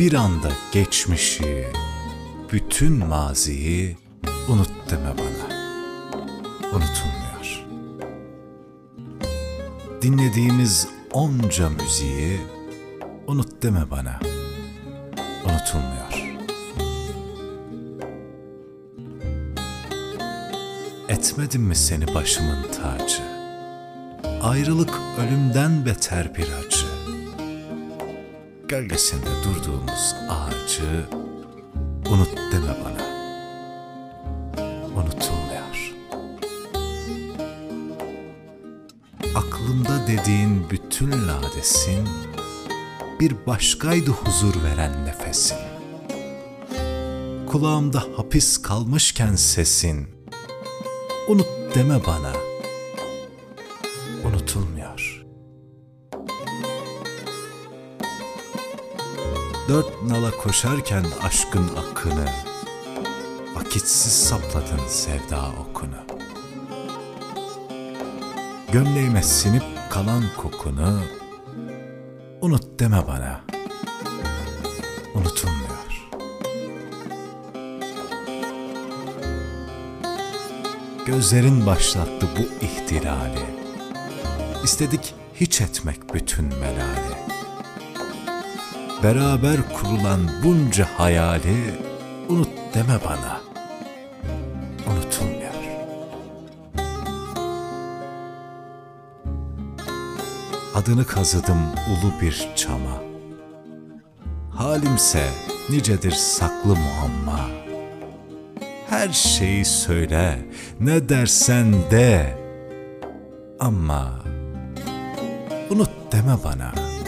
Bir anda geçmişi, bütün maziyi unut deme bana. Unutulmuyor. Dinlediğimiz onca müziği unut deme bana. Unutulmuyor. Etmedim mi seni başımın tacı? Ayrılık ölümden beter bir acı. Gölgesinde durduğumuz ağacı unut deme bana. Unutulmuyor. Aklımda dediğin bütün ladesin bir başkaydı huzur veren nefesin. Kulağımda hapis kalmışken sesin unut deme bana. Unutulmuyor. Dört nala koşarken aşkın akını, vakitsiz sapladın sevda okunu. Gömleğime sinip kalan kokunu, unut deme bana. Unutulmuyor. Gözlerin başlattı bu ihtilali. İstedik hiç etmek bütün melali. Beraber kurulan bunca hayali unut deme bana. Unutulmuyor. Adını kazıdım ulu bir çama. Halimse nicedir saklı muamma. Her şeyi söyle, ne dersen de. Ama unut deme bana.''